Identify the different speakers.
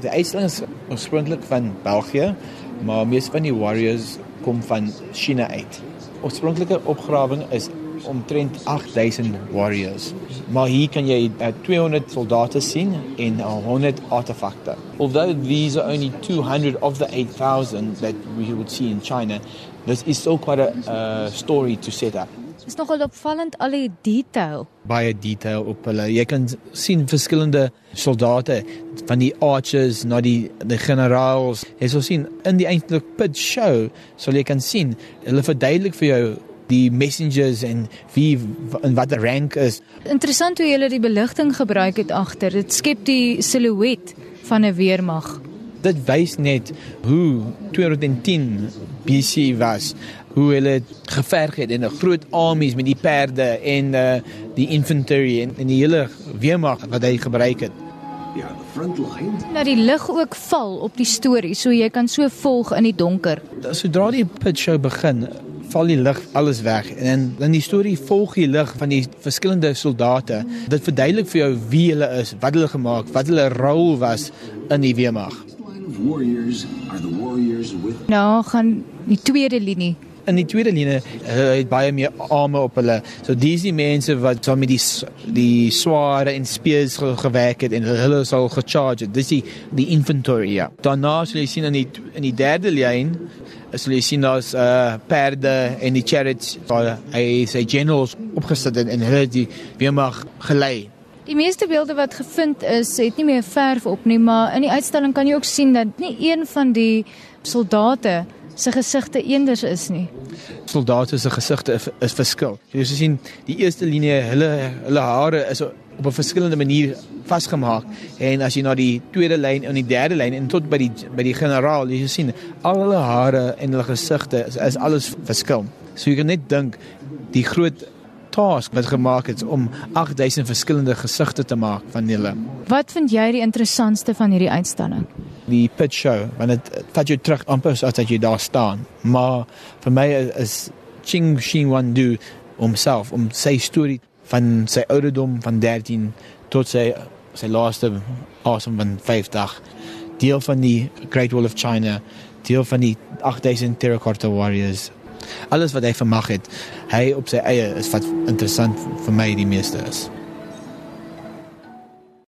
Speaker 1: Die uitstalling is oorspronklik van België, maar meeste van die warriors kom van China uit. Oorspronklike opgrawing is omtrent 8000 warriors. Maar hier kan jy uh, 200 soldate sien en uh, 100 artefakte. Although these are only 200 of the 8000 that we would see in China, this is still quite a uh, story to set up.
Speaker 2: Is nogal opvallend al die detail.
Speaker 1: Baie detail op hulle. Jy kan sien verskillende soldate van die archers na die die generaals. Jy sal sien in die eintlik pit show sal jy kan sien hulle verduidelik vir jou die messengers en wie en wat die rank is.
Speaker 2: Interessant hoe hulle die beligting gebruik het agter. Dit skep die silhouet van 'n weermag.
Speaker 1: Dit wys net hoe 210 BC was hoe hulle geverg het en 'n groot armies met die perde en uh, die infantry en, en die hele weermag wat hy gebruik het.
Speaker 2: Ja, the front line. Nou die lig ook val op die storie, so jy kan so volg in die donker.
Speaker 1: Sodra die pit show begin, val die lig alles weg en in die storie volg jy lig van die verskillende soldate. Dit verduidelik vir jou wie hulle is, wat hulle gemaak, wat hulle rol was in die weermag.
Speaker 2: Warriors are the warriors with Nou gaan die tweede linie
Speaker 1: in die tweede linie het baie meer arme op hulle. So dis die mense wat so met die die sware en spears gewerk het en hulle sal gecharge. Dis die die inventory ja. Daarna sal jy sien in die in die derde lyn as jy sien daar's uh perde en die chariots waar hy sy generals opgesit en hulle die weermag gelei.
Speaker 2: Die meeste beelde wat gevind is, het nie meer verf op nie, maar in die uitstalling kan jy ook sien dat nie een van die soldate se gesigte eenders is nie.
Speaker 1: Soldate se gesigte is, is verskil. Jy sien die eerste linie, hulle hulle hare is op 'n verskillende manier vasgemaak en as jy na die tweede lyn en die derde lyn en tot by die by die generaal, jy sien al hulle hare en hulle gesigte is, is alles verskil. So jy kan net dink die groot task wat gemaak het om 8000 verskillende gesigte te maak van hulle.
Speaker 2: Wat vind jy die interessantste van hierdie uitstalling?
Speaker 1: Die pit show, want dit vat jou terug amper as dat jy daar staan. Maar vir my is Ching Xin Wan Du homself om sy storie van sy ouderdom van 13 tot sy sy laaste asem van 50 deel van die Great Wall of China. Deel van die 8000 terracotta warriors. Alles wat hy vermag het hy op sy eie is wat interessant vir my die meeste is